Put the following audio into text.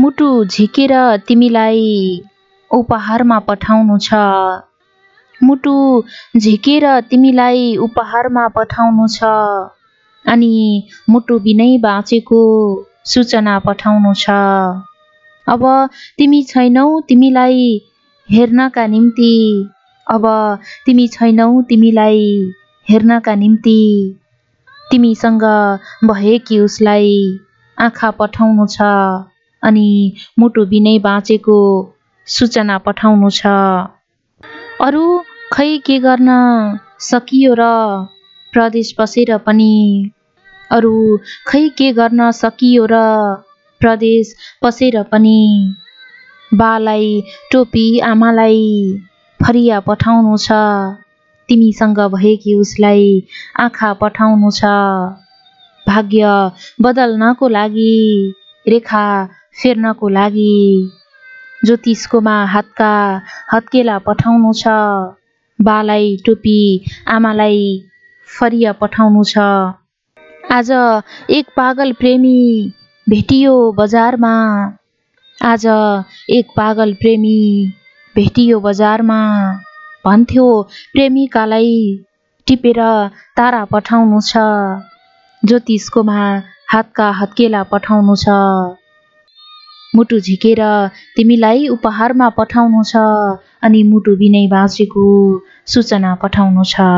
मुटु झिकेर तिमीलाई उपहारमा पठाउनु छ। मुटु झिकेर तिमीलाई उपहारमा पठाउनु छ। अनि मुटु बिनै बाँचेको सूचना पठाउनु छ। अब तिमी छैनौ तिमीलाई हेर्नका निम्ति। अब तिमी छैनौ तिमीलाई हेर्नका निम्ति। तिमीसँग भएकी उसलाई आँखा पठाउनु छ। अनि मुटु बिनै बाँचेको सूचना पठाउनु छ। अरू खै के गर्न सकियो र प्रदेश बसेर पनि? अरू खै के गर्न सकियो र प्रदेश बसेर पनि? बालाई टोपी आमालाई फरिया पठाउनु छ। तिमीसँग भएकी उसलाई आँखा पठाउनु छ। भाग्य बदल्नको लागि रेखा फेर्नको लागि ज्योतिषकोमा हातका हत्केला पठाउनु छ। बालाई टोपी आमालाई फरिया पठाउनु छ। आज एक पागल प्रेमी भेटियो बजारमा। आज एक पागल प्रेमी भेटियो बजारमा। भन्थ्यो प्रेमिकालाई टिपेर तारा पठाउनु छ। ज्योतिषकोमा हातका हत्केला पठाउनु छ। मुटु झिकेर तिमीलाई उपहारमा पठाउनु छ अनि मुटु बिनै बाँचेको सूचना पठाउनु छ।